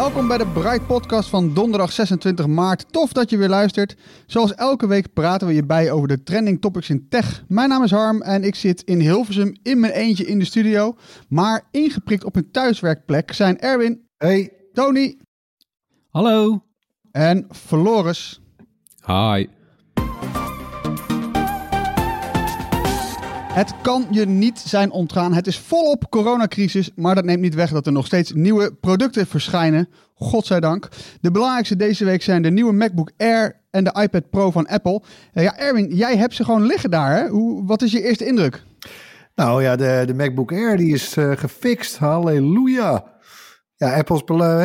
Welkom bij de Bright Podcast van donderdag 26 maart. Tof dat je weer luistert. Zoals elke week praten we je bij over de trending topics in tech. Mijn naam is Harm en ik zit in Hilversum in mijn eentje in de studio. Maar ingeprikt op een thuiswerkplek zijn Erwin, Hey, Tony Hallo. en Floris. Hi. Het kan je niet zijn ontgaan. Het is volop coronacrisis, maar dat neemt niet weg dat er nog steeds nieuwe producten verschijnen. Godzijdank. De belangrijkste deze week zijn de nieuwe MacBook Air en de iPad Pro van Apple. Eh, ja, Erwin, jij hebt ze gewoon liggen daar. Hè? Hoe, wat is je eerste indruk? nou ja, de, de MacBook Air die is eh, gefixt. Halleluja. Ja, Apple's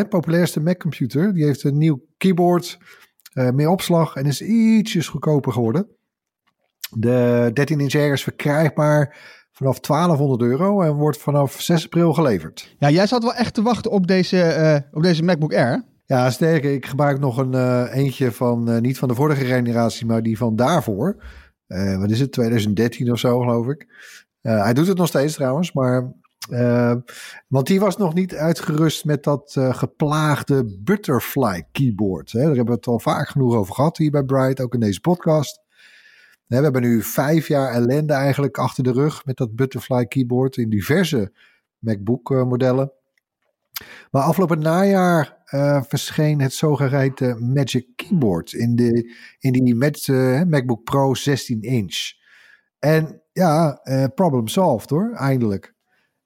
populairste Mac-computer. Die heeft een nieuw keyboard, eh, meer opslag en is ietsjes goedkoper geworden. De 13-inch Air is verkrijgbaar vanaf 1200 euro en wordt vanaf 6 april geleverd. Ja, jij zat wel echt te wachten op deze, eh, op deze MacBook Air. Ja, sterker, ik gebruik nog een eh, eentje van, eh, niet van de vorige generatie, maar die van daarvoor. Wat is het, 2013 of zo, geloof ik. Hij doet het nog steeds trouwens, maar. want die was nog niet uitgerust met dat geplaagde butterfly keyboard. Hè. Daar hebben we het al vaak genoeg over gehad hier bij Bright, ook in deze podcast. We hebben nu vijf jaar ellende eigenlijk achter de rug met dat butterfly keyboard in diverse MacBook modellen. Maar afgelopen najaar eh, verscheen het zogeheten Magic Keyboard in, de, in die eh, MacBook Pro 16 inch. En ja, eh, problem solved hoor, eindelijk.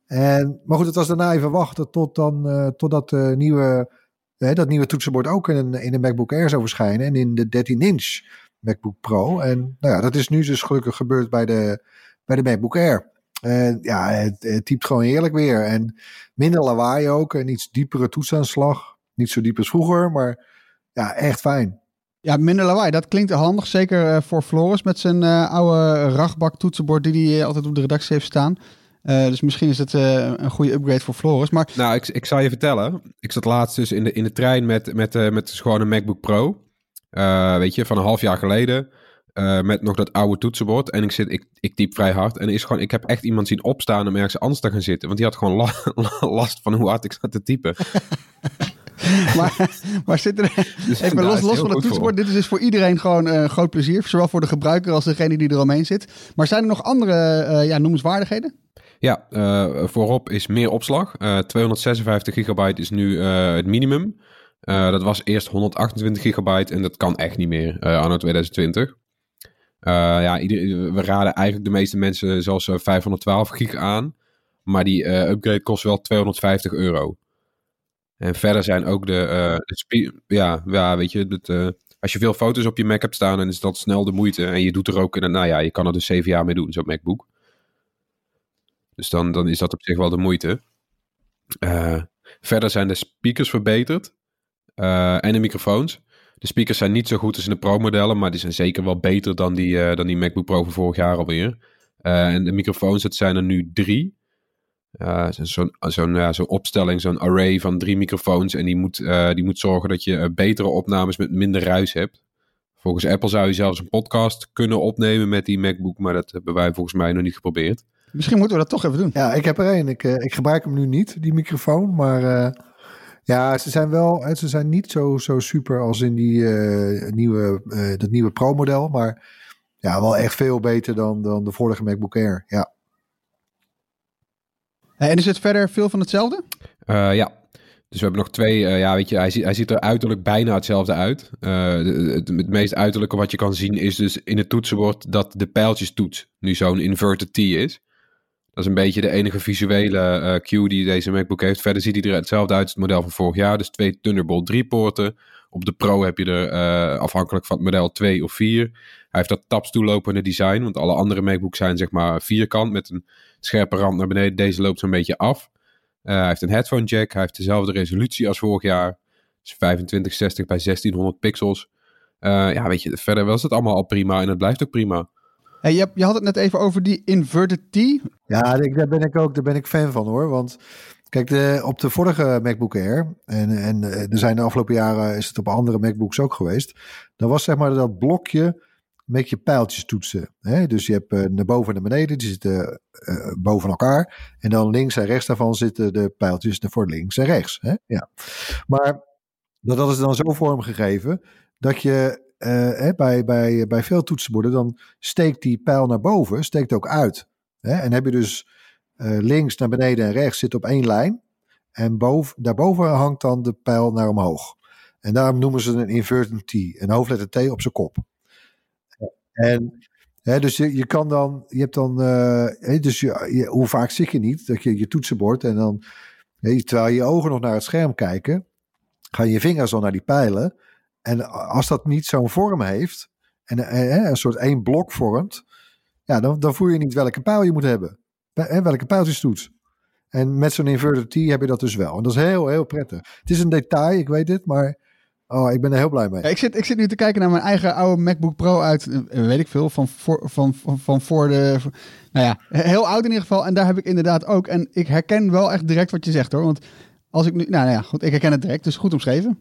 En, maar goed, het was daarna even wachten tot dan, totdat nieuwe, dat nieuwe toetsenbord ook in, een- in de MacBook Air zou verschijnen en in de 13 inch MacBook Pro. En nou ja, dat is nu dus gelukkig gebeurd bij de, bij de MacBook Air. En ja, het, het typt gewoon heerlijk weer. En minder lawaai ook. Een iets diepere toetsaanslag. Niet zo diep als vroeger, maar ja, echt fijn. Ja, minder lawaai. Dat klinkt handig. Zeker eh, voor Floris met zijn eh, oude rachtbak toetsenbord die hij altijd op de redactie heeft staan. Eh, dus misschien is het eh, een goede upgrade voor Floris. Maar Nou, ik, ik zal je vertellen. Ik zat laatst dus in de, in de trein met, met, eh, met dus gewoon een MacBook Pro. Eh, weet je, van een half jaar geleden. eh, met nog dat oude toetsenbord. En ik, zit, ik, ik typ vrij hard. En er is gewoon, ik heb echt iemand zien opstaan om ergens anders te gaan zitten. Want die had gewoon la- last van hoe hard ik zat te typen. maar, maar zit er Dus even los, los van het toetsenbord. Dit is dus voor iedereen gewoon eh, een groot plezier. Zowel voor de gebruiker als degene die eromheen zit. Maar zijn er nog andere eh, ja, noemenswaardigheden? Ja, eh, voorop is meer opslag. Eh 256 gigabyte is nu eh, het minimum. Eh, dat was eerst 128 gigabyte en dat kan echt niet meer eh anno 2020. Eh, ja, we raden eigenlijk de meeste mensen zelfs eh, 512 gig aan. Maar die upgrade kost wel 250 euro. En verder zijn ook de... ja, ja, weet je, het, als je veel foto's op je Mac hebt staan, dan is dat snel de moeite. En je doet er ook... Nou ja, je kan er dus zeven jaar mee doen, zo'n MacBook. Dus dan, dan is dat op zich wel de moeite. Verder zijn de speakers verbeterd. Eh, en de microfoons. De speakers zijn niet zo goed als in de Pro-modellen, maar die zijn zeker wel beter dan die, eh, dan die MacBook Pro van vorig jaar alweer. Eh, en de microfoons, het zijn er nu drie. Zo'n zo'n ja, zo'n opstelling, zo'n array van drie microfoons. En die moet, eh, die moet zorgen dat je betere opnames met minder ruis hebt. Volgens Apple zou je zelfs een podcast kunnen opnemen met die MacBook, maar dat hebben wij volgens mij nog niet geprobeerd. Misschien moeten we dat toch even doen. Ja, ik heb er één. Ik, eh, ik gebruik hem nu niet, die microfoon. Maar eh, ja, ze zijn wel, eh, ze zijn niet zo, zo super als in die eh, nieuwe, eh, dat nieuwe Pro-model. Maar ja, wel echt veel beter dan, dan de vorige MacBook Air. Ja. En is het verder veel van hetzelfde? Uh, ja. Dus we hebben nog twee, uh, ja, weet je, hij ziet, hij ziet er uiterlijk bijna hetzelfde uit. Uh, het, het, meest uiterlijke wat je kan zien is dus in het toetsenbord dat de pijltjes toets nu zo'n inverted T is. Dat is een beetje de enige visuele uh, cue die deze MacBook heeft. Verder ziet hij er hetzelfde uit als het model van vorig jaar. Dus twee Thunderbolt 3 poorten. Op de Pro heb je er afhankelijk van het model 2 of 4. Hij heeft dat tapstoelopende design, want alle andere MacBooks zijn zeg maar vierkant met een scherpe rand naar beneden. Deze loopt zo'n beetje af. Uh, hij heeft een headphone jack. Hij heeft dezelfde resolutie als vorig jaar. Dus 2560 bij 1600 pixels. Ja, weet je, verder was het allemaal al prima en het blijft ook prima. Je, had het net even over die inverted T. Ja, daar ben ik ook daar ben ik fan van hoor. Want kijk, de, op de vorige MacBook Air, en, en er zijn de afgelopen jaren is het op andere MacBooks ook geweest. Dan was zeg maar dat blokje met je pijltjes toetsen. Hè? Dus je hebt uh, naar boven en naar beneden, die zitten boven elkaar. En dan links en rechts daarvan zitten de pijltjes voor links en rechts. Hè? Ja. Maar dat, is dan zo vormgegeven dat je uh, bij, bij, bij veel toetsenborden dan steekt die pijl naar boven, steekt ook uit. Hè? En heb je dus links naar beneden en rechts zit op één lijn. En boven, daarboven hangt dan de pijl naar omhoog. En daarom noemen ze een inverted T, een hoofdletter T op zijn kop. En hè, dus je, kan dan, je hebt dan, uh, dus je, hoe vaak zit je niet dat je je toetsenbord en dan, hè, terwijl je ogen nog naar het scherm kijken, gaan je vingers al naar die pijlen. En als dat niet zo'n vorm heeft, en uh, een soort één blok vormt, ja, dan, dan voel je niet welke pijl je moet hebben. Hè, welke pijltjes toets. En met zo'n inverted T heb je dat dus wel. En dat is heel, heel prettig. Het is een detail, ik weet het, maar Oh, ik ben er heel blij mee. ik, zit, ik zit nu te kijken naar mijn eigen oude MacBook Pro uit, eh, weet ik veel, van voor, van, van, voor de... nou ja, heel oud in ieder geval. En daar heb ik inderdaad ook. En ik herken wel echt direct wat je zegt hoor. Want als ik nu... Nou ja, goed, ik herken het direct. Dus goed omschreven.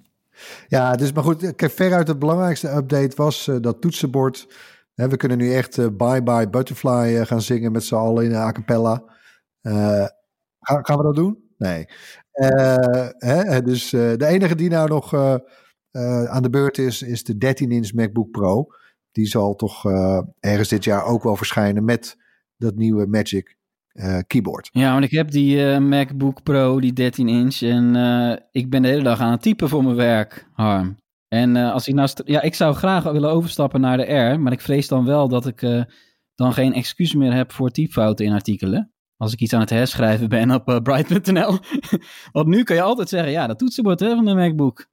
Ja, dus maar goed. Veruit het belangrijkste update was uh, dat toetsenbord. we kunnen nu echt uh, Bye Bye Butterfly gaan zingen met z'n allen in a cappella. gaan, we dat doen? Nee. Hè, dus de enige die nou nog aan de beurt is, is de 13-inch MacBook Pro. Die zal toch ergens dit jaar ook wel verschijnen met dat nieuwe Magic uh, keyboard. Ja, want ik heb die MacBook Pro, die 13 inch. En ik ben de hele dag aan het typen voor mijn werk, Harm. En als ik nou... Ja, ik zou graag willen overstappen naar de R. Maar ik vrees dan wel dat ik dan geen excuus meer heb voor typfouten in artikelen. Als ik iets aan het herschrijven ben op bright.nl. want nu kan je altijd zeggen, ja, dat toetsenbord hè, van de MacBook.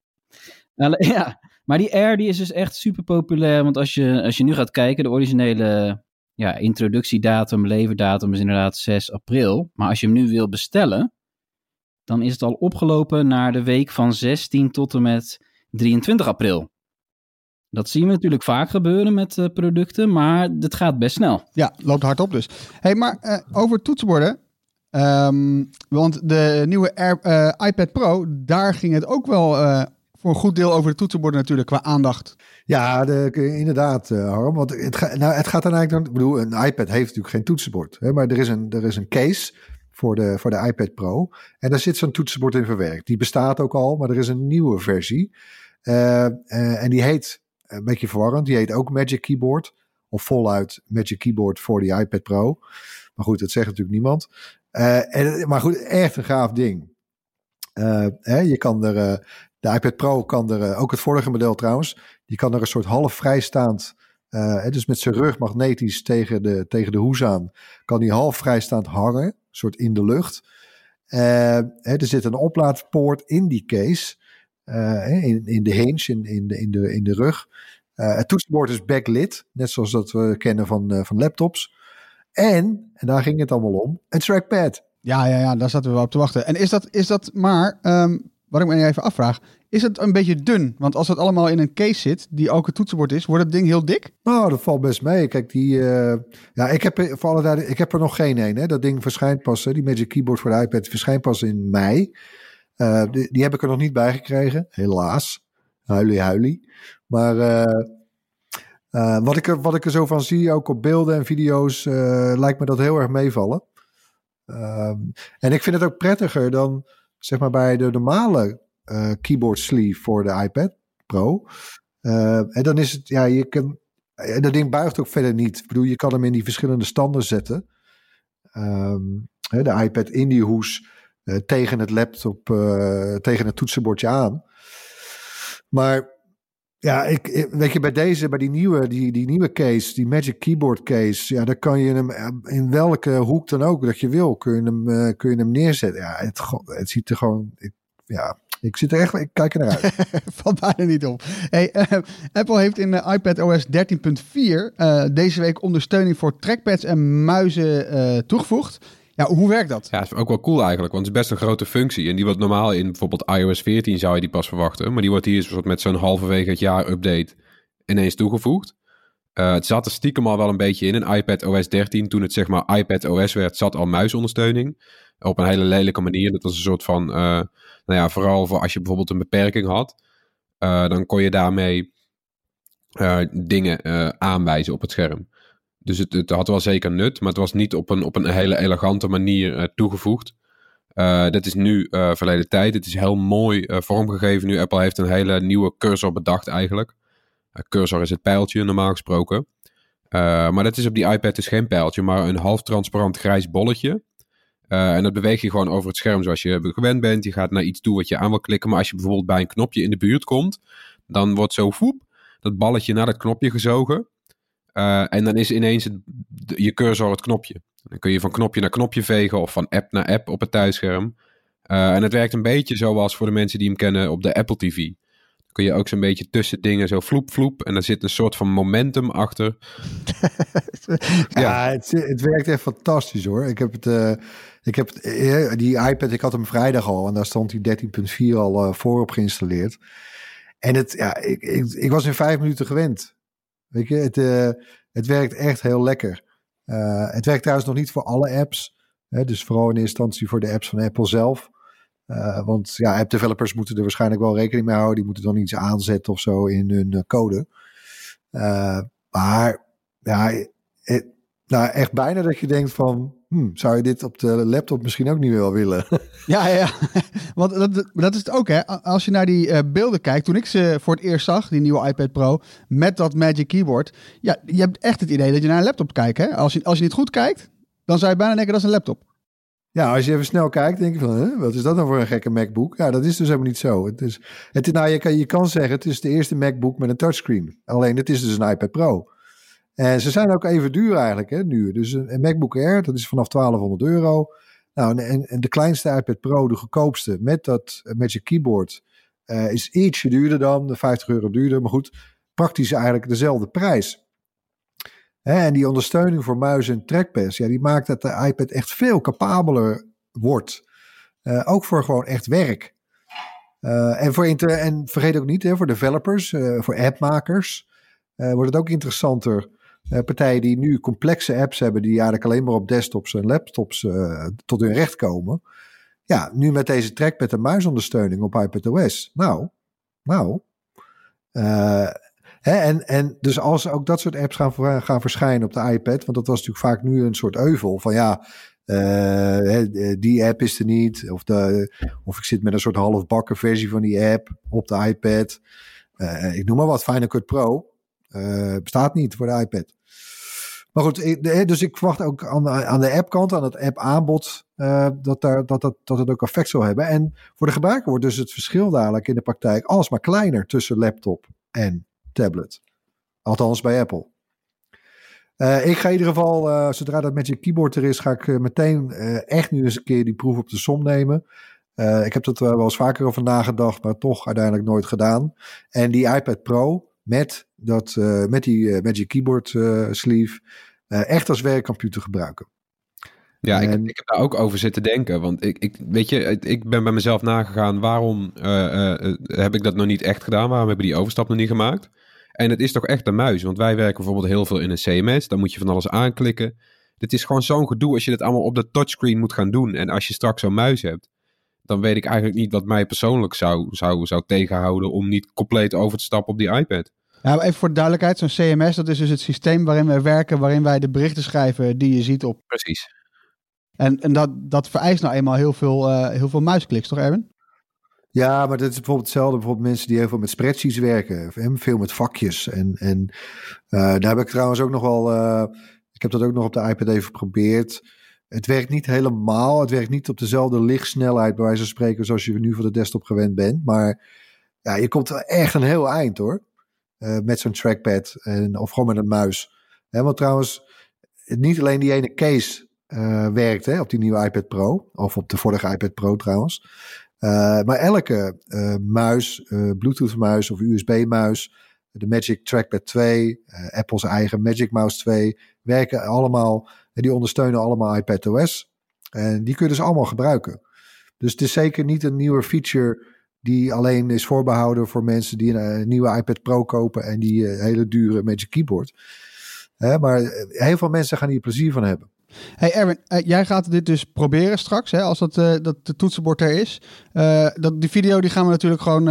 Ja, maar die Air die is dus echt super populair. Want als je, als je nu gaat kijken, de originele ja, introductiedatum, leverdatum is inderdaad 6 april. Maar als je hem nu wil bestellen, dan is het al opgelopen naar de week van 16 tot en met 23 april. Dat zien we natuurlijk vaak gebeuren met uh, producten, maar het gaat best snel. Ja, loopt hard op dus. hey, maar uh, over toetsenborden. Um, want de nieuwe uh, iPad Pro, daar ging het ook wel een goed deel over de toetsenborden natuurlijk qua aandacht. Ja, de, inderdaad, uh, Harm. Want het, nou, het gaat dan eigenlijk. Ik bedoel, een iPad heeft natuurlijk geen toetsenbord. Hè, maar er is, een, er is een case voor de, voor de iPad Pro. En daar zit zo'n toetsenbord in verwerkt. Die bestaat ook al, maar er is een nieuwe versie. Uh, uh, en die heet, een beetje verwarrend, die heet ook Magic Keyboard. Of voluit Magic Keyboard voor die iPad Pro. Maar goed, dat zegt natuurlijk niemand. en, maar goed, echt een gaaf ding. hè, je kan er de iPad Pro kan er, eh, ook het vorige model trouwens, die kan er een soort half vrijstaand, uh, dus met zijn rug magnetisch tegen de, tegen de hoes aan, kan die half vrijstaand hangen, een soort in de lucht. Hè, er zit een oplaadpoort in die case, in, in de hinge, in, in, de, in, de, in de rug. het toetsenbord is backlit, net zoals dat we kennen van, van laptops. En, en daar ging het allemaal om, een trackpad. Ja, ja, ja, daar zaten we op te wachten. En is dat, is dat maar, um, wat ik me even afvraag, is het een beetje dun? Want als het allemaal in een case zit, die ook een toetsenbord is, wordt het ding heel dik? Nou, dat valt best mee. Kijk, die, uh, ja, ik heb, voor alle ik heb er nog geen een. Hè. Dat ding verschijnt pas, hè, die Magic Keyboard voor de iPad verschijnt pas in mei. Die, die, heb ik er nog niet bij gekregen, helaas. Huilie, huilie. Maar wat, ik er, wat ik er zo van zie, ook op beelden en video's, lijkt me dat heel erg meevallen. Ehm, en ik vind het ook prettiger dan zeg maar bij de normale uh, keyboard sleeve voor de iPad Pro. Uh, en dan is het, ja, je kan, en dat ding buigt ook verder niet. Ik bedoel, je kan hem in die verschillende standen zetten. Hè, de iPad in die hoes eh, tegen het laptop, eh, tegen het toetsenbordje aan. Maar ja, ik, weet je, bij deze, bij die nieuwe, die, die nieuwe case, die Magic Keyboard case, ja, daar kan je hem eh, in welke hoek dan ook dat je wil, kun je hem, eh, kun je hem neerzetten. Ja, het, het ziet er gewoon, ja, ik zit er echt, ik kijk er naar uit. Valt bijna niet op. Hey, eh, Apple heeft in de iPad OS 13.4 eh, deze week ondersteuning voor trackpads en muizen eh, toegevoegd. Ja, hoe werkt dat? Ja, dat is ook wel cool eigenlijk, want het is best een grote functie. En die wordt normaal in bijvoorbeeld iOS 14 zou je die pas verwachten. Maar die wordt hier soort met zo'n halverwege het jaar update ineens toegevoegd. Eh, het zat er stiekem al wel een beetje in. In iPad OS 13, toen het zeg maar iPad OS werd, zat al muisondersteuning. Op een hele lelijke manier. Dat was een soort van, eh, nou ja, vooral voor als je bijvoorbeeld een beperking had. eh, dan kon je daarmee eh, dingen eh, aanwijzen op het scherm. Dus het, het had wel zeker nut, maar het was niet op een, op een hele elegante manier toegevoegd. Dat is nu verleden tijd. Het is heel mooi vormgegeven nu. Apple heeft een hele nieuwe cursor bedacht eigenlijk. Cursor is het pijltje normaal gesproken. Maar dat is op die iPad dus geen pijltje, maar een half transparant grijs bolletje. Eh, en dat beweeg je gewoon over het scherm zoals je gewend bent. Je gaat naar iets toe wat je aan wil klikken. Maar als je bijvoorbeeld bij een knopje in de buurt komt, dan wordt zo voep, dat balletje naar dat knopje gezogen. Eh, en dan is ineens het, de- je cursor het knopje. Dan kun je van knopje naar knopje vegen of van app naar app op het thuisscherm. Eh, en het werkt een beetje zoals voor de mensen die hem kennen op de Apple TV. Dan kun je ook zo'n beetje tussen dingen zo vloep vloep. En er zit een soort van momentum achter. Ja, het, het werkt echt fantastisch hoor. Ik heb het, ik heb eh, die iPad, ik had hem vrijdag al en daar stond die 13.4 al eh, voor op geïnstalleerd. En het, ja, ik, ik, ik was in vijf minuten gewend. Weet je, het, eh, het werkt echt heel lekker. Het werkt trouwens nog niet voor alle apps. Hè, dus vooral in instantie voor de apps van Apple zelf. Want ja, app developers moeten er waarschijnlijk wel rekening mee houden. Die moeten dan iets aanzetten of zo in hun code. Maar ja, het, nou echt bijna dat je denkt van, hmm, zou je dit op de laptop misschien ook niet wel willen? Ja, ja, ja. want dat, dat is het ook, hè. Als je naar die eh, beelden kijkt, toen ik ze voor het eerst zag, die nieuwe iPad Pro, met dat Magic Keyboard, ja, je hebt echt het idee dat je naar een laptop kijkt, hè. Als je, als je niet goed kijkt, dan zou je bijna denken dat is een laptop. Ja, als je even snel kijkt, denk je van, hè, wat is dat nou voor een gekke MacBook? Ja, dat is dus helemaal niet zo. Het is, het, nou, je, kan, je kan zeggen, het is de eerste MacBook met een touchscreen. Alleen, het is dus een iPad Pro. En ze zijn ook even duur eigenlijk, hè, nu. Dus een, MacBook Air, dat is vanaf 1200 euro. Nou, en, en de kleinste iPad Pro, de goedkoopste, met dat Magic Keyboard, eh, is ietsje duurder dan, de 50 euro duurder. Maar goed, praktisch eigenlijk dezelfde prijs. En die ondersteuning voor muis en trackpads, ja, die maakt dat de iPad echt veel capabeler wordt. Eh, ook voor gewoon echt werk. Eh, en, voor inter en vergeet ook niet, hè, voor developers, eh, voor appmakers, eh, wordt het ook interessanter. Eh, partijen die nu complexe apps hebben, die eigenlijk alleen maar op desktops en laptops eh, tot hun recht komen. Ja, nu met deze trackpad en muisondersteuning op iPadOS. Nou, nou. eh, Hè, en, en dus als ook dat soort apps gaan, gaan verschijnen op de iPad, want dat was natuurlijk vaak nu een soort euvel van ja, die app is er niet, of, de, of ik zit met een soort halfbakken versie van die app op de iPad. Ik noem maar wat, Final Cut Pro bestaat niet voor de iPad. Maar goed, dus ik verwacht ook aan de, aan de appkant, aan het app-aanbod, eh, dat, daar, dat, dat, dat het ook effect zal hebben. En voor de gebruiker wordt dus het verschil dadelijk in de praktijk alsmaar kleiner tussen laptop en tablet. Althans bij Apple. Eh, ik ga in ieder geval, eh, zodra dat Magic Keyboard er is, ga ik meteen echt nu eens een keer die proef op de som nemen. Ik heb er wel eens vaker over nagedacht, maar toch uiteindelijk nooit gedaan. En die iPad Pro met, dat, eh, met die eh, Magic Keyboard eh, sleeve echt als werkcomputer gebruiken. Ja, ik, En- ik heb daar ook over zitten denken. Want ik, ik weet je, ik- ben bij mezelf nagegaan. Waarom heb ik dat nog niet echt gedaan? Waarom heb ik die overstap nog niet gemaakt? En het is toch echt een muis. Want wij werken bijvoorbeeld heel veel in een CMS. Dan moet je van alles aanklikken. Dit is gewoon zo'n gedoe als je dit allemaal op de touchscreen moet gaan doen. En als je straks zo'n muis hebt, dan weet ik eigenlijk niet wat mij persoonlijk zou, zou, zou tegenhouden om niet compleet over te stappen op die iPad. Ja, maar even voor de duidelijkheid, zo'n CMS, dat is dus het systeem waarin we werken, waarin wij de berichten schrijven die je ziet op. Precies. En, en dat, dat vereist nou eenmaal heel veel, eh, heel veel muiskliks, toch Erwin? Ja, maar dat is bijvoorbeeld hetzelfde. Bijvoorbeeld mensen die heel veel met spreadsheets werken. En veel met vakjes. En, en eh, daar heb ik trouwens ook nog wel... eh, ik heb dat ook nog op de iPad even geprobeerd. Het werkt niet helemaal. Het werkt niet op dezelfde lichtsnelheid, bij wijze van spreken, zoals je nu voor de desktop gewend bent. Maar ja, je komt er echt een heel eind hoor. Uh, met zo'n trackpad en, of gewoon met een muis. Want trouwens, niet alleen die ene case uh, werkt hè, op die nieuwe iPad Pro. Of op de vorige iPad Pro trouwens. Uh, maar elke muis, Bluetooth muis of USB muis. De Magic Trackpad 2, Apple's eigen Magic Mouse 2. Werken allemaal en die ondersteunen allemaal iPadOS. En die kun je dus allemaal gebruiken. Dus het is zeker niet een nieuwe feature die alleen is voorbehouden voor mensen die een, nieuwe iPad Pro kopen en die uh, hele dure Magic Keyboard. Hè, maar eh, heel veel mensen gaan hier plezier van hebben. Hey Erwin, uh, jij gaat dit dus proberen straks, hè, als dat, uh, dat de toetsenbord er is. dat, die video die gaan we natuurlijk gewoon.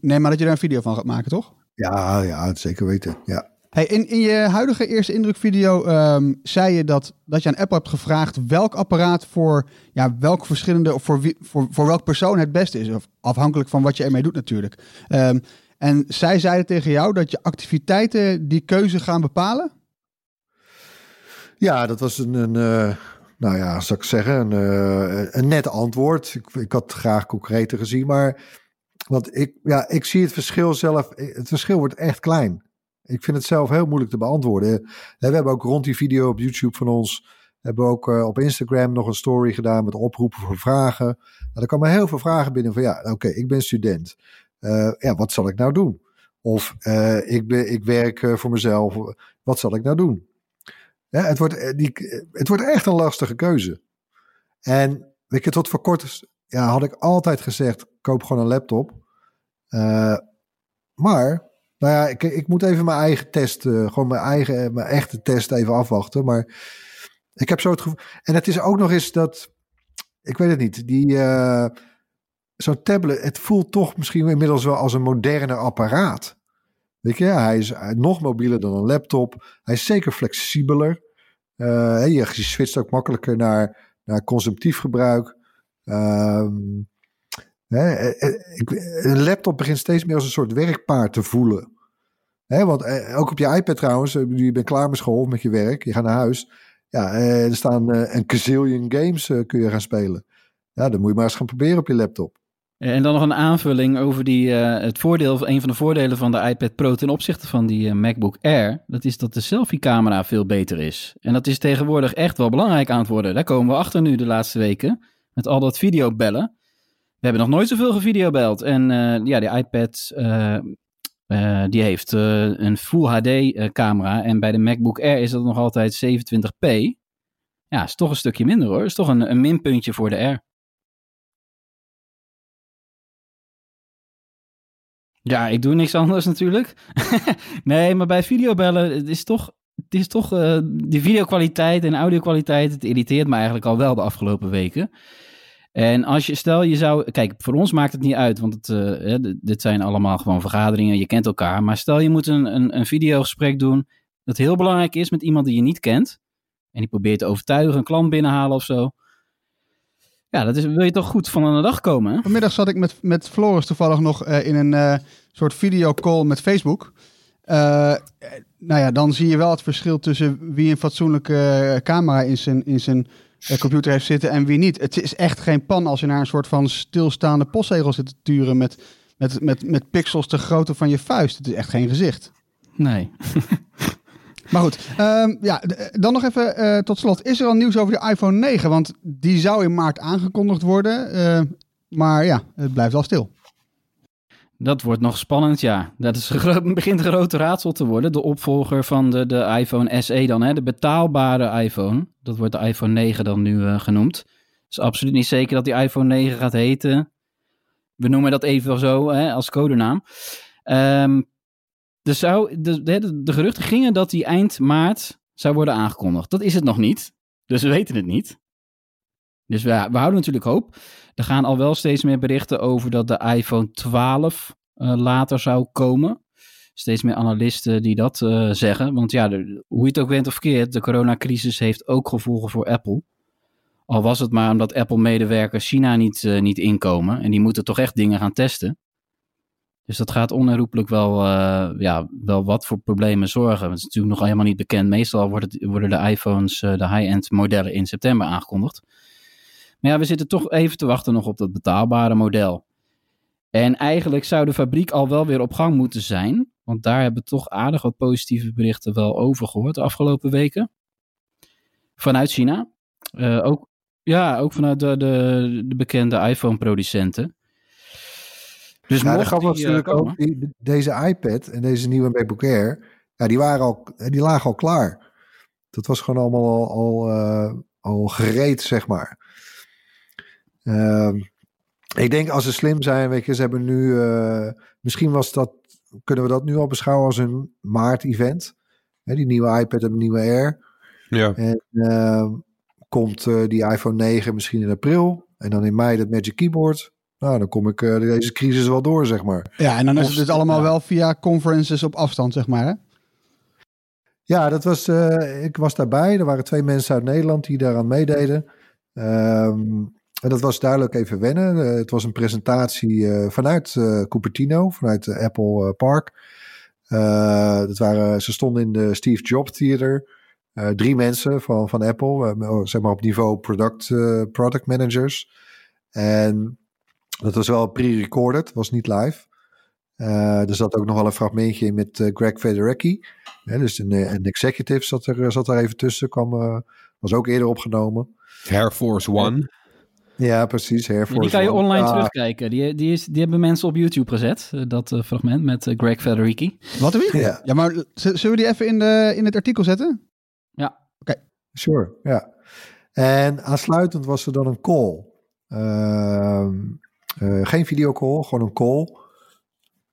neem maar dat je daar een video van gaat maken, toch? Ja, ja, zeker weten. Ja. Hey, in, je huidige eerste indrukvideo um, zei je dat, dat je aan Apple hebt gevraagd welk apparaat voor ja, welk verschillende of voor, voor, voor welk persoon het beste is. Of afhankelijk van wat je ermee doet natuurlijk. Um, en zij zeiden tegen jou dat je activiteiten die keuze gaan bepalen? Ja, dat was een, een uh, nou ja, zou ik zeggen, een, uh, een net antwoord. Ik, ik had het graag concreter gezien, maar want ik, ja, ik zie het verschil zelf, het verschil wordt echt klein. Ik vind het zelf heel moeilijk te beantwoorden. We hebben ook rond die video op YouTube van ons, hebben we ook uh, op Instagram nog een story gedaan met oproepen voor vragen. Nou, er komen heel veel vragen binnen van ja, oké, ik ben student. Uh, ja, wat zal ik nou doen? Of ik, ben, ik werk voor mezelf. Wat zal ik nou doen? Het, wordt, die, het wordt echt een lastige keuze. En weet je, tot voor kort ja, had ik altijd gezegd: koop gewoon een laptop. maar nou ja, ik, ik moet even mijn eigen test, uh, gewoon mijn eigen, mijn echte test even afwachten. Maar ik heb zo het gevoel. En het is ook nog eens dat, ik weet het niet, die, uh, zo'n tablet, het voelt toch misschien inmiddels wel als een moderne apparaat. Weet je, hij is nog mobieler dan een laptop. Hij is zeker flexibeler. Je, je switcht ook makkelijker naar, naar consumptief gebruik. Um, een laptop begint steeds meer als een soort werkpaard te voelen. Want ook op je iPad trouwens, je bent klaar met school met je werk, je gaat naar huis. Ja, er staan een gazillion games kun je gaan spelen. Ja, dan moet je maar eens gaan proberen op je laptop. En dan nog een aanvulling over die, het voordeel, een van de voordelen van de iPad Pro ten opzichte van die MacBook Air. Dat is dat de selfie-camera veel beter is. En dat is tegenwoordig echt wel belangrijk aan het worden. Daar komen we achter nu de laatste weken. Met al dat videobellen. We hebben nog nooit zoveel gevideobeld. En ja, die iPad uh, die heeft een Full HD camera. En bij de MacBook Air is dat nog altijd 27p. Ja, is toch een stukje minder hoor. Is toch een, een minpuntje voor de Air. Ja, ik doe niks anders natuurlijk. nee, maar bij videobellen, is toch, het is toch uh, die videokwaliteit en audio-kwaliteit, het irriteert me eigenlijk al wel de afgelopen weken. En als je, stel je zou, kijk, voor ons maakt het niet uit, want het, uh, dit zijn allemaal gewoon vergaderingen, je kent elkaar. Maar stel je moet een, een, een videogesprek doen dat heel belangrijk is met iemand die je niet kent. En die probeert te overtuigen, een klant binnenhalen of zo. Ja, dat is, wil je toch goed van aan de dag komen. Vanmiddag zat ik met, met Floris toevallig nog uh, in een uh, soort videocall met Facebook. Nou ja, dan zie je wel het verschil tussen wie een fatsoenlijke camera in zijn, in zijn computer heeft zitten en wie niet. Het is echt geen pan als je naar een soort van stilstaande postzegel zit te turen met, met, met, met pixels te grootte van je vuist. Het is echt geen gezicht. Nee. Maar goed, um, ja, dan nog even uh, tot slot. Is er al nieuws over de iPhone 9? Want die zou in maart aangekondigd worden. Uh, maar ja, het blijft wel stil. Dat wordt nog spannend, ja. Dat is begint een grote raadsel te worden. De opvolger van de, de iPhone SE dan, hè? de betaalbare iPhone. Dat wordt de iPhone 9 dan nu uh, genoemd. Het is absoluut niet zeker dat die iPhone 9 gaat heten. We noemen dat even zo hè, als codenaam. Dus zou, de, de, de geruchten gingen dat die eind maart zou worden aangekondigd. Dat is het nog niet. Dus we weten het niet. Dus we, we houden natuurlijk hoop. Er gaan al wel steeds meer berichten over dat de iPhone 12 uh, later zou komen. Steeds meer analisten die dat uh, zeggen. Want ja, hoe je het ook bent of keert, de coronacrisis heeft ook gevolgen voor Apple. Al was het maar omdat Apple-medewerkers China niet, uh, niet inkomen. En die moeten toch echt dingen gaan testen. Dus dat gaat onherroepelijk wel, eh, ja, wel wat voor problemen zorgen. Het is natuurlijk nog helemaal niet bekend. Meestal worden, de iPhones, eh, de high-end modellen in september aangekondigd. Maar ja, we zitten toch even te wachten nog op dat betaalbare model. En eigenlijk zou de fabriek al wel weer op gang moeten zijn. Want daar hebben we toch aardig wat positieve berichten wel over gehoord de afgelopen weken. Vanuit China. Eh, ook, ja, ook vanuit de, de, de bekende iPhone-producenten. Dus Ja, de mocht eh, natuurlijk ook, die, deze iPad en deze nieuwe MacBook Air, ja, die, waren al, die lagen al klaar. Dat was gewoon allemaal al, al, eh, al gereed, zeg maar. Ehm, ik denk als ze slim zijn, weet je, ze hebben nu, eh, misschien was dat, kunnen we dat nu al beschouwen als een maart-event. Hè, die nieuwe iPad en de nieuwe Air. Ja. En ehm, komt eh, die iPhone 9 misschien in april. En dan in mei dat Magic Keyboard. Nou, dan kom ik eh, deze crisis wel door, zeg maar. Ja, en dan is het dus allemaal ja. wel via conferences op afstand, zeg maar. Hè? Ja, dat was, eh, ik was daarbij. Er waren twee mensen uit Nederland die daaraan meededen. Ehm, en dat was duidelijk even wennen. Eh, het was een presentatie eh, vanuit eh, Cupertino, vanuit Apple Park. Dat waren, ze stonden in de Steve Jobs Theater. Drie mensen van, van Apple, eh, zeg maar op niveau product, product managers. En dat was wel pre-recorded, was niet live. Er zat ook nog wel een fragmentje in met Greg Federecki. Hè, dus een, een executive zat er, zat er even tussen, kwam, was ook eerder opgenomen. Air Force One. Ja, precies. Air Ja, Force die kan je online Ah, terugkijken. Die, die, is, die hebben mensen op YouTube gezet, eh, dat eh, fragment met eh, Greg Federighi. Wat wie? Ja. Ja, maar zullen we die even in, de, in het artikel zetten? Sure, ja. En aansluitend was er dan een call. Ehm, eh, geen videocall, gewoon een call.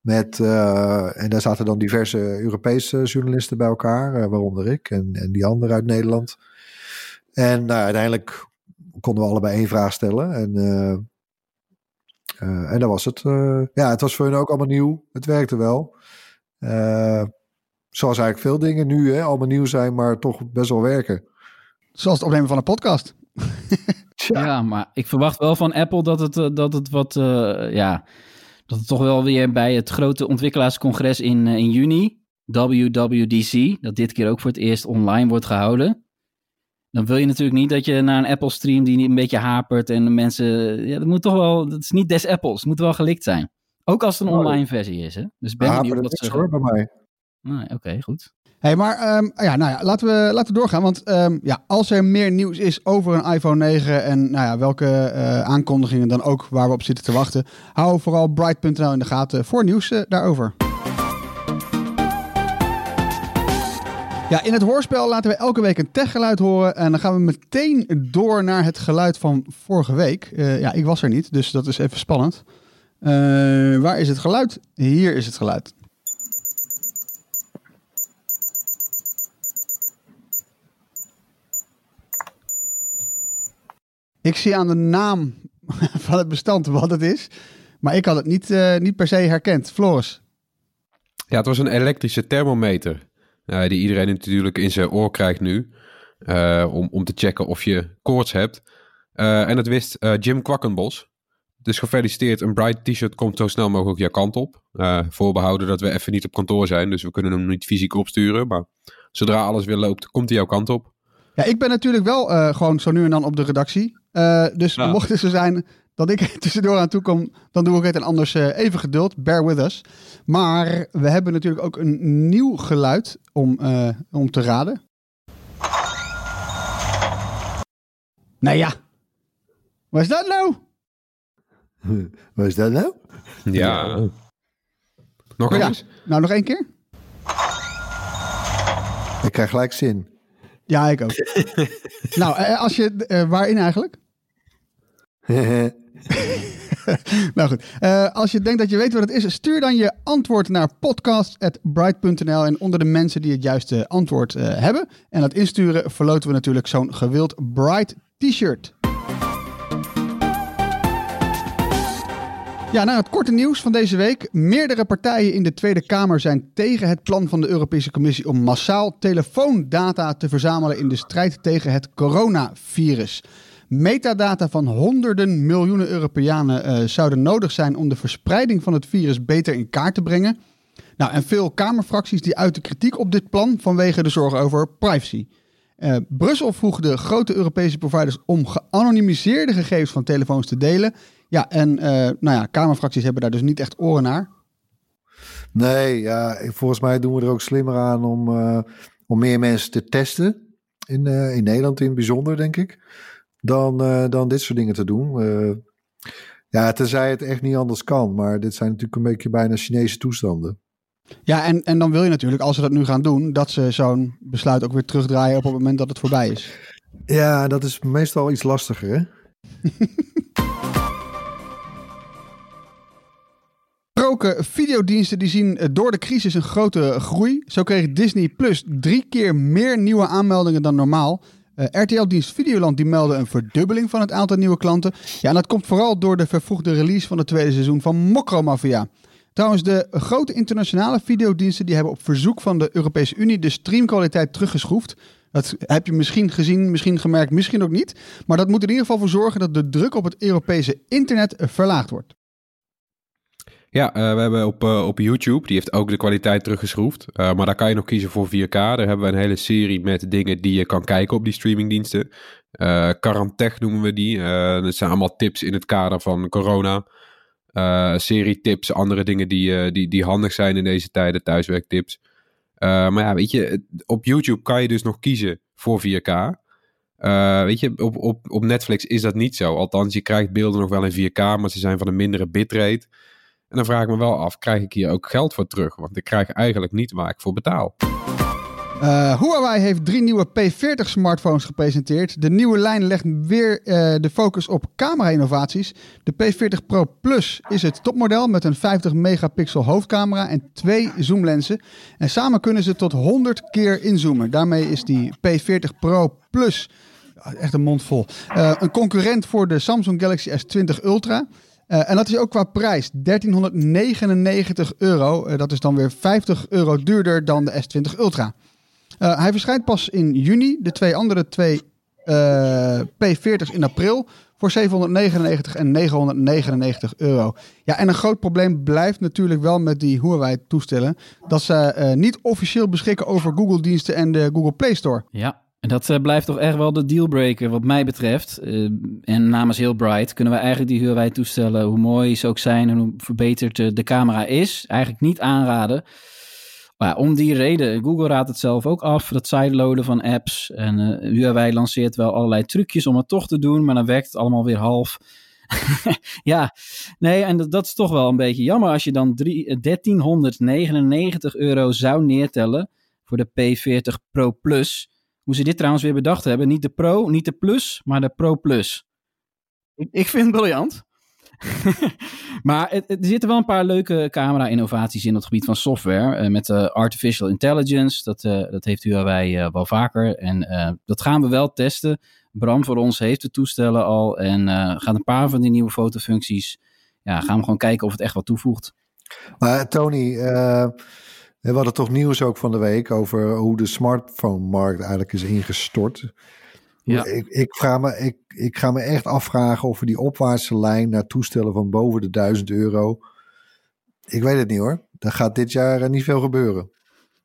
Met, eh, en daar zaten dan diverse Europese journalisten bij elkaar, waaronder ik en, en die andere uit Nederland. En nou, uiteindelijk konden we allebei één vraag stellen. En, eh, eh, en dat was het. Eh, ja, het was voor hun ook allemaal nieuw. Het werkte wel. Eh, zoals eigenlijk veel dingen nu hè, allemaal nieuw zijn, maar toch best wel werken. Zoals het opnemen van een podcast. Ja. maar ik verwacht wel van Apple dat het, dat het wat, eh, ja, dat het toch wel weer bij het grote ontwikkelaarscongres in, in juni, WWDC, dat dit keer ook voor het eerst online wordt gehouden. Dan wil je natuurlijk niet dat je naar een Apple stream die een beetje hapert en mensen, ja, dat moet toch wel, dat is niet des Apples, het moet wel gelikt zijn. Ook als het een Oh. online versie is, hè? Dus ben Ja, benieuwd maar wat dat is ze... hoor bij mij. Nee, Oké, goed. Hey, maar ehm, ja, nou ja, laten, we, laten we doorgaan. Want ehm, ja, als er meer nieuws is over een iPhone 9 en nou ja, welke eh, aankondigingen dan ook waar we op zitten te wachten, hou vooral bright.nl in de gaten voor nieuws eh, daarover. Ja, in het hoorspel laten we elke week een techgeluid horen. En dan gaan we meteen door naar het geluid van vorige week. Eh, ja, ik was er niet, dus dat is even spannend. Eh, waar is het geluid? Hier is het geluid. Ik zie aan de naam van het bestand wat het is. Maar ik had het niet, eh, niet per se herkend. Floris. Ja, het was een elektrische thermometer. Eh, die iedereen natuurlijk in zijn oor krijgt nu. eh, om, om te checken of je koorts hebt. Eh, en het wist Jim Kwakkenbos. Dus gefeliciteerd. Een Bright t-shirt komt zo snel mogelijk jouw kant op. Eh, voorbehouden dat we even niet op kantoor zijn. Dus we kunnen hem niet fysiek opsturen. Maar zodra alles weer loopt, komt hij jouw kant op. Ja, ik ben natuurlijk wel gewoon zo nu en dan op de redactie. Dus Ja. mocht het zo zijn dat ik er tussendoor aan toe kom, dan doe ik het. En anders eh, even geduld, bear with us. Maar we hebben natuurlijk ook een nieuw geluid om, eh, om te raden. Nou ja. Wat is dat nou? Wat is dat nou? Ja. Nog Ja. eens? Nou, nog één keer? Ik krijg gelijk zin. Ja, ik ook. nou, eh, als je, eh, waarin eigenlijk? Nou goed, Eh, als je denkt dat je weet wat het is, stuur dan je antwoord naar podcast.bright.nl. En onder de mensen die het juiste antwoord eh, hebben en dat insturen, verloten we natuurlijk zo'n gewild Bright t-shirt. Ja, naar het korte nieuws van deze week. Meerdere partijen in de Tweede Kamer zijn tegen het plan van de Europese Commissie om massaal telefoondata te verzamelen in de strijd tegen het coronavirus. Metadata van honderden miljoenen Europeanen eh, zouden nodig zijn om de verspreiding van het virus beter in kaart te brengen. Nou, en veel Kamerfracties die uiten kritiek op dit plan vanwege de zorg over privacy. Eh, Brussel vroeg de grote Europese providers om geanonimiseerde gegevens van telefoons te delen. Ja, en eh, nou ja, Kamerfracties hebben daar dus niet echt oren naar. Nee, ja, volgens mij doen we er ook slimmer aan om, om meer mensen te testen. In, in Nederland in het bijzonder, denk ik. Dan, eh, dan dit soort dingen te doen. Eh, ja, tenzij het echt niet anders kan. Maar dit zijn natuurlijk een beetje bijna Chinese toestanden. Ja, en, en dan wil je natuurlijk, als ze dat nu gaan doen, dat ze zo'n besluit ook weer terugdraaien op het moment dat het voorbij is. Ja, dat is meestal iets lastiger, hè? Gesproken videodiensten die zien eh, door de crisis een grote groei. Zo kreeg Disney Plus drie keer meer nieuwe aanmeldingen dan normaal. Eh, RTL-dienst Videoland die meldde een verdubbeling van het aantal nieuwe klanten. Ja, en dat komt vooral door de vervroegde release van het tweede seizoen van Mokro Mafia. Trouwens, de grote internationale videodiensten die hebben op verzoek van de Europese Unie de streamkwaliteit teruggeschroefd. Dat heb je misschien gezien, misschien gemerkt, misschien ook niet. Maar dat moet in ieder geval voor zorgen dat de druk op het Europese internet verlaagd wordt. Ja, eh, we hebben op, eh, op YouTube, die heeft ook de kwaliteit teruggeschroefd. Eh, maar daar kan je nog kiezen voor 4K. Daar hebben we een hele serie met dingen die je kan kijken op die streamingdiensten. Karantech noemen we die. Dat zijn allemaal tips in het kader van corona. Serie tips, andere dingen die, die, die handig zijn in deze tijden, thuiswerktips. maar ja, weet je, op YouTube kan je dus nog kiezen voor 4K. weet je, op, op, op Netflix is dat niet zo. Althans, je krijgt beelden nog wel in 4K, maar ze zijn van een mindere bitrate. En dan vraag ik me wel af, krijg ik hier ook geld voor terug? Want ik krijg eigenlijk niet waar ik voor betaal. Uh, Huawei heeft drie nieuwe P40 smartphones gepresenteerd. De nieuwe lijn legt weer uh, de focus op camera-innovaties. De P40 Pro Plus is het topmodel met een 50 megapixel hoofdcamera en twee zoomlenzen. En samen kunnen ze tot 100 keer inzoomen. Daarmee is die P40 Pro Plus, echt een mond vol, uh, een concurrent voor de Samsung Galaxy S20 Ultra. Uh, en dat is ook qua prijs 1399 euro. Uh, dat is dan weer 50 euro duurder dan de S20 Ultra. Uh, hij verschijnt pas in juni. De twee andere twee P40's in april. Voor 799 en 999 euro. Ja, en een groot probleem blijft natuurlijk wel met die Huawei-toestellen. Dat ze niet officieel beschikken over Google-diensten en de Google Play Store. Ja, dat uh, blijft toch echt wel de dealbreaker wat mij betreft. Uh, en namens heel Bright kunnen we eigenlijk die Huawei toestellen, hoe mooi ze ook zijn en hoe verbeterd uh, de camera is, eigenlijk niet aanraden. Maar om die reden, Google raadt het zelf ook af, dat sideloaden van apps. En Huawei lanceert wel allerlei trucjes om het toch te doen, maar dan werkt het allemaal weer half. ja, nee, en dat, dat, is toch wel een beetje jammer als je dan drie, 1399 euro zou neertellen voor de P40 Pro Plus. Hoe ze dit trouwens weer bedacht hebben. Niet de Pro, niet de Plus, maar de Pro Plus. Ik, ik vind het briljant. maar het, het, er zitten wel een paar leuke camera-innovaties in het gebied van software. Uh, met uh, artificial intelligence. Dat, uh, dat heeft Huawei wel vaker. En dat gaan we wel testen. Bram voor ons heeft de toestellen al. En gaat een paar van die nieuwe fotofuncties. Ja, gaan we gewoon kijken of het echt wat toevoegt. Maar Tony, we hadden toch nieuws ook van de week over hoe de smartphone-markt eigenlijk is ingestort. Ja. Ik, ik, vraag me, ik, ik ga me echt afvragen of we die opwaartse lijn naar toestellen van boven de 1000 euro. Ik weet het niet hoor. Er gaat dit jaar niet veel gebeuren.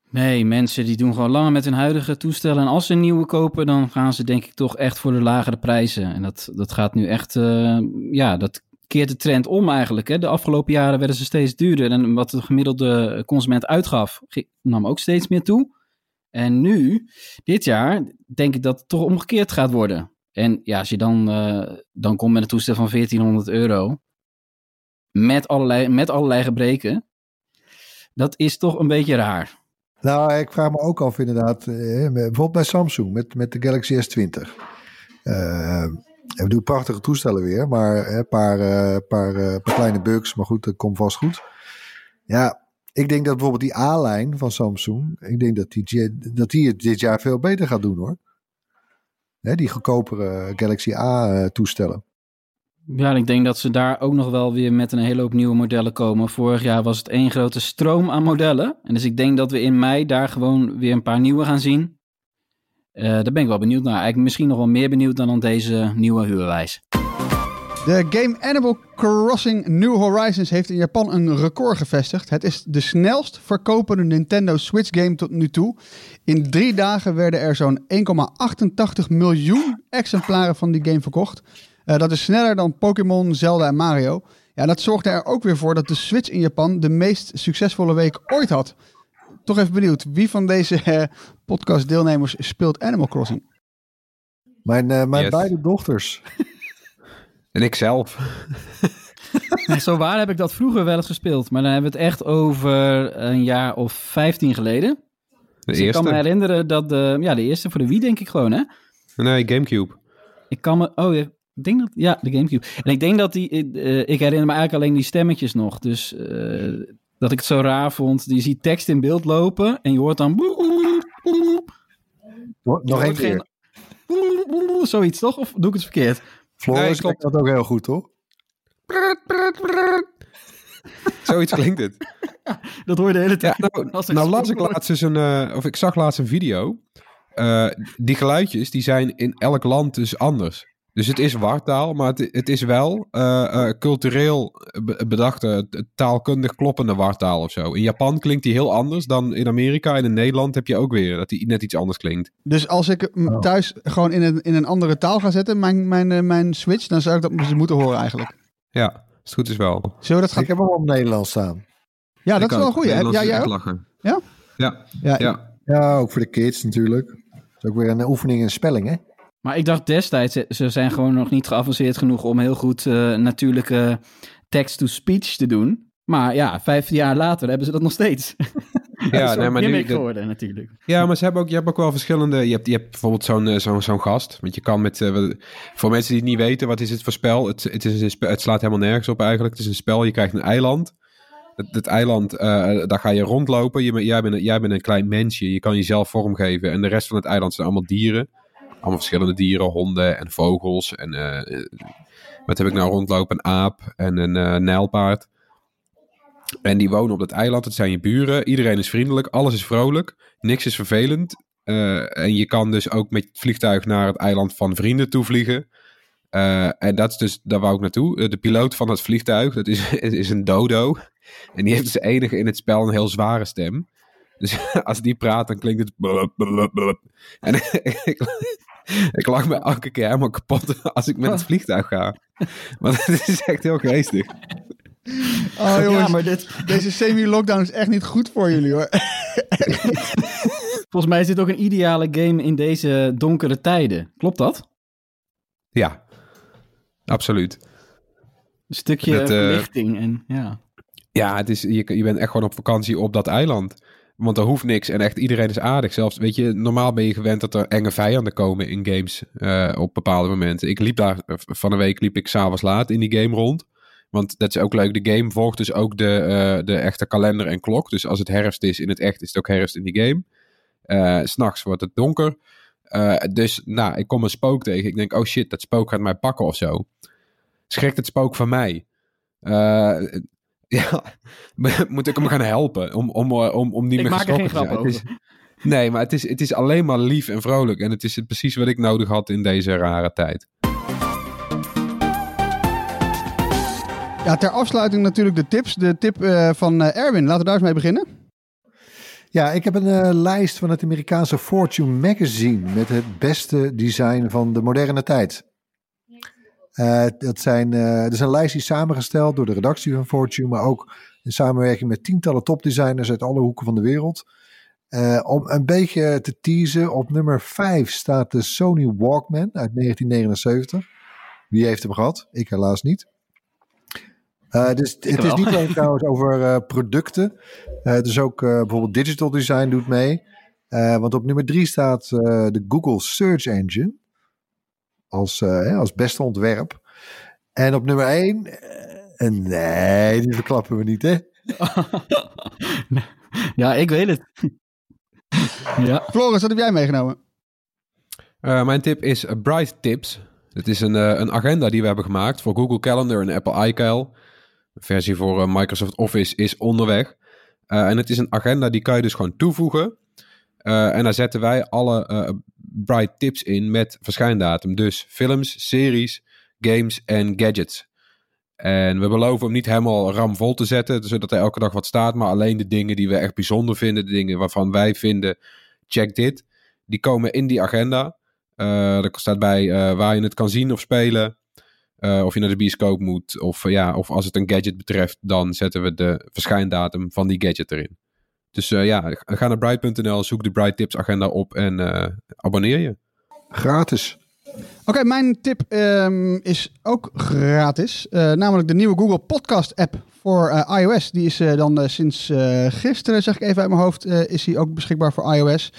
Nee, mensen die doen gewoon langer met hun huidige toestellen. En als ze een nieuwe kopen, dan gaan ze denk ik toch echt voor de lagere prijzen. En dat, dat gaat nu echt, uh, ja, dat keert de trend om eigenlijk. Hè. De afgelopen jaren werden ze steeds duurder. En wat de gemiddelde consument uitgaf, nam ook steeds meer toe. En nu, dit jaar, denk ik dat het toch omgekeerd gaat worden. En ja, als je dan, uh, dan komt met een toestel van 1400 euro, met allerlei, met allerlei gebreken, dat is toch een beetje raar. Nou, ik vraag me ook af inderdaad, eh, bijvoorbeeld bij Samsung met, met de Galaxy S20. Uh, we doen prachtige toestellen weer, maar een paar, uh, paar, uh, paar kleine bugs. Maar goed, dat komt vast goed. Ja, ik denk dat bijvoorbeeld die A-lijn van Samsung, ik denk dat die, dat die het dit jaar veel beter gaat doen hoor. Hè, die goedkopere Galaxy A-toestellen. Ja, ik denk dat ze daar ook nog wel weer met een hele hoop nieuwe modellen komen. Vorig jaar was het één grote stroom aan modellen. En dus ik denk dat we in mei daar gewoon weer een paar nieuwe gaan zien. Eh, daar ben ik wel benieuwd naar. Eigenlijk misschien nog wel meer benieuwd dan aan deze nieuwe huurwijs. De game Animal Crossing New Horizons heeft in Japan een record gevestigd. Het is de snelst verkopende Nintendo Switch game tot nu toe. In drie dagen werden er zo'n 1,88 miljoen exemplaren van die game verkocht. Uh, dat is sneller dan Pokémon, Zelda en Mario. Ja, dat zorgde er ook weer voor dat de Switch in Japan de meest succesvolle week ooit had. Toch even benieuwd, wie van deze uh, podcast-deelnemers speelt Animal Crossing? Mijn, uh, mijn Yes. beide dochters. En ik zelf. Zo waar heb ik dat vroeger wel eens gespeeld. Maar dan hebben we het echt over een jaar of 15 geleden. De Dus ik kan me eerste. herinneren dat de, ja, de eerste voor de Wii denk ik gewoon, hè? Nee, Gamecube. Ik kan me, oh ja, ik denk dat, ja, de Gamecube. En ik denk dat die, eh, ik herinner me eigenlijk alleen die stemmetjes nog. Dus eh, dat ik het zo raar vond. Je ziet tekst in beeld lopen en je hoort dan... Nog één keer. geen- Zoiets toch? Of doe ik het verkeerd? Floris Nee, klopt. dat ook heel goed, toch? Zoiets klinkt het. Dat hoor je de hele Ja, tijd. nou, Als nou las ik laatst dus een, eh, of ik zag laatst een video. Eh, die geluidjes, die zijn in elk land dus anders. Dus het is wartaal, maar het, het is wel eh, eh, cultureel be- bedachte, taalkundig kloppende wartaal of zo. In Japan klinkt die heel anders dan in Amerika. En in Nederland heb je ook weer dat die net iets anders klinkt. Dus als ik hem Oh. thuis gewoon in een, in een andere taal ga zetten, mijn, mijn, eh, mijn Switch, dan zou ik dat dus moeten horen eigenlijk. Ja, als het goed is wel. Zullen we dat gaan... Ik heb hem op Nederlands staan. Ja, dat is wel goed. Ja, ja, is jij lachen. Ja? Ja, Ja, ja. Ja, ook voor de kids natuurlijk. Dat is ook weer een oefening in spelling, hè? Maar ik dacht destijds, ze- ze zijn gewoon nog niet geavanceerd genoeg om heel goed eh, natuurlijke text-to-speech te doen. Maar ja, 15 jaar later hebben ze dat nog steeds. Ja, nee, maar nu, dat- geworden natuurlijk. Ja, maar ze hebben ook, je hebt ook wel verschillende. Je hebt, je hebt bijvoorbeeld zo'n eh, zo'n zo'n gast. Want je kan met. eh, wat- voor mensen die het niet weten, wat is het voor spel? Het, het, is een spel, het slaat helemaal nergens op eigenlijk. Het is een spel. Je krijgt een eiland. Het, het eiland, eh, daar ga je rondlopen. Je, jij, bent, jij bent een klein mensje. Je kan jezelf vormgeven. En de rest van het eiland zijn allemaal dieren. Allemaal verschillende dieren, honden en vogels. En eh, wat heb ik nou rondlopen? Een aap en een eh, nijlpaard. En die wonen op dat eiland. Het zijn je buren. Iedereen is vriendelijk. Alles is vrolijk. Niks is vervelend. Eh, en je kan dus ook met vliegtuig naar het eiland van vrienden toe vliegen. En dat is dus, daar wou ik naartoe. De piloot van het vliegtuig, dat is, is een dodo. En die heeft dus enige in het spel een heel zware stem. Dus als die praat, dan klinkt het... En ik, ik lach me elke keer helemaal kapot als ik met het vliegtuig ga. Want het is echt heel geestig. Oh jongens, Ja, maar dit, deze semi-lockdown is echt niet goed voor jullie hoor. volgens mij is dit ook een ideale game in deze donkere tijden. Klopt dat? Ja, absoluut. Een stukje Dat, eh, verlichting en ja. Ja, het is, je, je bent echt gewoon op vakantie op dat eiland. Want er hoeft niks en echt iedereen is aardig. Zelfs, weet je, normaal ben je gewend dat er enge vijanden komen in games eh, op bepaalde momenten. Ik liep daar, eh, van de week liep ik s'avonds laat in die game rond. Want dat is ook leuk, de game volgt dus ook de, eh, de echte kalender en klok. Dus als het herfst is in het echt, is het ook herfst in die game. S S'nachts wordt het donker. Dus, nou, ik kom een spook tegen. Ik denk, oh shit, dat spook gaat mij pakken of zo. Schrikt het spook van mij? Ja, moet ik hem gaan helpen om, om, eh, om, om niet Ik meer maak er geen grap is- nee, maar het is, het is alleen maar lief en vrolijk. En het is precies wat ik nodig had in deze rare tijd. Ja, ter afsluiting natuurlijk de tips. De tip eh, van eh, Erwin, laten we daar eens mee beginnen. Ja, ik heb een eh, lijst van het Amerikaanse Fortune Magazine met het beste design van de moderne tijd. Eh, dat zijn, eh dat is een lijst die is samengesteld door de redactie van Fortune, maar ook in samenwerking met tientallen topdesigners uit alle hoeken van de wereld. Eh, om een beetje te teasen, op nummer 5 staat de Sony Walkman uit 1979. Wie heeft hem gehad? Ik helaas niet. Eh, dus het is niet alleen trouwens over eh, producten. Eh dus ook eh, bijvoorbeeld digital design doet mee. Eh, want op nummer 3 staat eh, de Google Search Engine. Als, eh, hè, als beste ontwerp. En op nummer 1. nee, die verklappen we niet, hè? ja, ik weet het. ja. Floris, wat heb jij meegenomen? Eh, mijn tip is eh, Bright Tips. Het is een, eh, een agenda die we hebben gemaakt voor Google Calendar en Apple iCal. Versie voor eh, Microsoft Office is onderweg. Eh, en het is een agenda die kan je dus gewoon toevoegen. Eh, en daar zetten wij alle eh, Bright tips in met verschijndatum. Dus films, series, games en gadgets. En we beloven hem niet helemaal ramvol te zetten, zodat er elke dag wat staat. Maar alleen de dingen die we echt bijzonder vinden, de dingen waarvan wij vinden, check dit. Die komen in die agenda. Uh, er staat bij uh, waar je het kan zien of spelen. Uh, of je naar de bioscoop moet. Of, ja, of als het een gadget betreft, dan zetten we de verschijndatum van die gadget erin. Dus ja, ga naar bright.nl, zoek de Bright Tips agenda op en abonneer je. Gratis. Oké, mijn tip um, is ook gratis. Uh, namelijk de nieuwe Google Podcast app voor iOS. Die is dan sinds gisteren, zeg ik even uit mijn hoofd, is die ook beschikbaar voor iOS.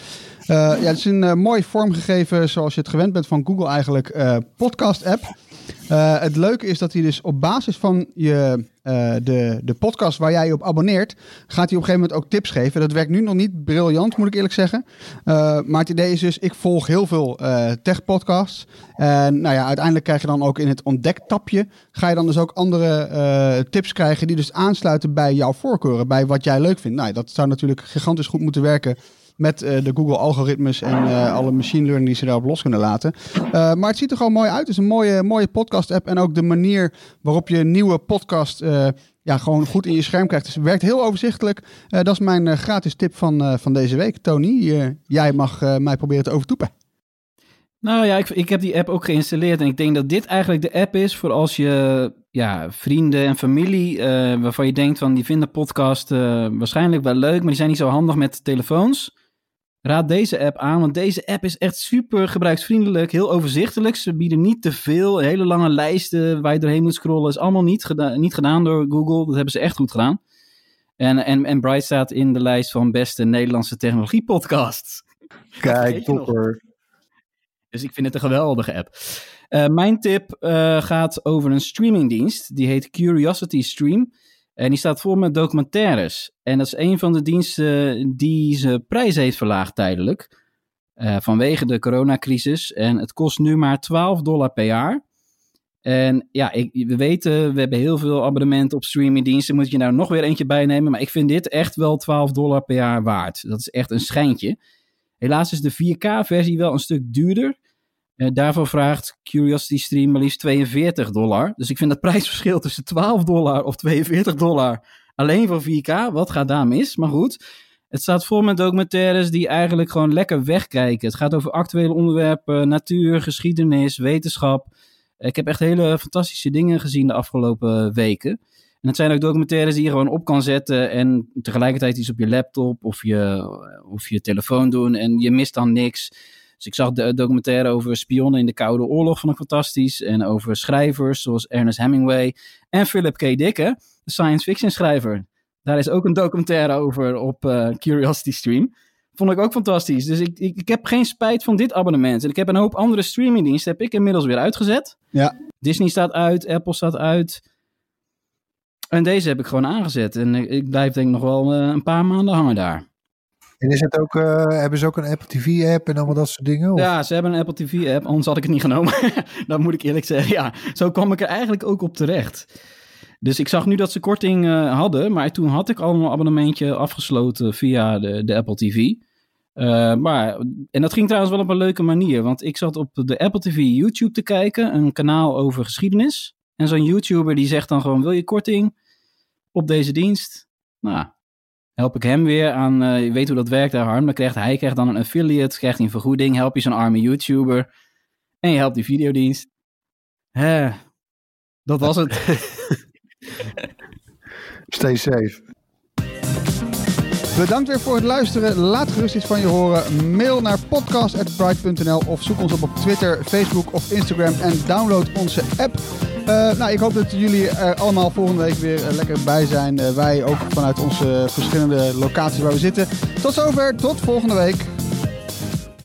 ja, het is een mooi vormgegeven, zoals je het gewend bent van Google eigenlijk, podcast app. Uh, het leuke is dat hij dus op basis van je, uh, de, de podcast waar jij je op abonneert, gaat hij op een gegeven moment ook tips geven. Dat werkt nu nog niet briljant, moet ik eerlijk zeggen. Uh, maar het idee is dus, ik volg heel veel tech podcasts. En nou ja, uiteindelijk krijg je dan ook in het ontdektapje, ga je dan dus ook andere tips krijgen die dus aansluiten bij jouw voorkeuren, bij wat jij leuk vindt. Nou, dat zou natuurlijk gigantisch goed moeten werken met uh, de Google algoritmes en uh, alle machine learning die ze daarop los kunnen laten. Uh, maar het ziet er gewoon mooi uit. Het is een mooie, mooie podcast app. En ook de manier waarop je nieuwe podcast ja, gewoon goed in je scherm krijgt. Dus het werkt heel overzichtelijk. dat is mijn gratis tip van, van deze week. Tony, jij mag mij proberen te overtoepen. Nou ja, ik, ik heb die app ook geïnstalleerd. En ik denk dat dit eigenlijk de app is voor als je ja, vrienden en familie, waarvan je denkt van die vinden podcast waarschijnlijk wel leuk, maar die zijn niet zo handig met telefoons. Raad deze app aan, want deze app is echt super gebruiksvriendelijk, heel overzichtelijk. Ze bieden niet te veel, hele lange lijsten waar je doorheen moet scrollen. Is allemaal niet, geda niet gedaan door Google, dat hebben ze echt goed gedaan. En, en, en Bright staat in de lijst van beste Nederlandse technologie podcasts. Kijk, topper. Dus ik vind het een geweldige app. Uh, mijn tip uh, gaat over een streamingdienst. Die heet Curiosity Stream. En die staat vol met documentaires. En dat is een van de diensten die ze prijs heeft verlaagd tijdelijk. Uh, vanwege de coronacrisis. En het kost nu maar 12 dollar per jaar. En ja, ik, we weten, we hebben heel veel abonnementen op streamingdiensten. Moet je nou nog weer eentje bijnemen. Maar ik vind dit echt wel 12 dollar per jaar waard. Dat is echt een schijntje. Helaas is de 4K-versie wel een stuk duurder. Uh, daarvoor vraagt Curiosity Stream maar liefst 42 dollar. Dus ik vind dat prijsverschil tussen 12 dollar of 42 dollar alleen voor 4K. Wat gaat daar mis? Maar goed, het staat vol met documentaires die eigenlijk gewoon lekker wegkijken. Het gaat over actuele onderwerpen, natuur, geschiedenis, wetenschap. Ik heb echt hele fantastische dingen gezien de afgelopen weken. En het zijn ook documentaires die je gewoon op kan zetten en tegelijkertijd iets op je laptop of je, of je telefoon doen en je mist dan niks. Dus ik zag de documentaire over spionnen in de Koude Oorlog, vond ik fantastisch. En over schrijvers zoals Ernest Hemingway en Philip K. Dick, de science fiction schrijver. Daar is ook een documentaire over op uh, Curiosity Stream. Vond ik ook fantastisch. Dus ik, ik, ik, heb geen spijt van dit abonnement. En ik heb een hoop andere streamingdiensten heb ik inmiddels weer uitgezet. Ja. Disney staat uit, Apple staat uit. En deze heb ik gewoon aangezet. En ik, ik blijf denk ik nog wel uh, een paar maanden hangen daar. En is het ook, uh, hebben ze ook een Apple TV-app en allemaal dat soort dingen? Of? Ja, ze hebben een Apple TV-app, anders had ik het niet genomen. dat moet ik eerlijk zeggen. Ja, zo kwam ik er eigenlijk ook op terecht. Dus ik zag nu dat ze korting uh, hadden, maar toen had ik al een abonnementje afgesloten via de, de Apple TV. Uh, maar, en dat ging trouwens wel op een leuke manier, want ik zat op de Apple TV YouTube te kijken, een kanaal over geschiedenis. En zo'n YouTuber die zegt dan gewoon, wil je korting op deze dienst? Nou, help ik hem weer aan, uh, je weet hoe dat werkt daar Harm, dan krijgt hij krijgt dan een affiliate, krijgt hij een vergoeding, help je zo'n arme YouTuber en je helpt die videodienst. Hè, dat was het. Stay safe. Bedankt weer voor het luisteren. Laat gerust iets van je horen. Mail naar podcast.bright.nl of zoek ons op op Twitter, Facebook of Instagram en download onze app. Uh, nou, ik hoop dat jullie er allemaal volgende week weer uh, lekker bij zijn. Wij ook vanuit onze verschillende locaties waar we zitten. Tot zover, tot volgende week.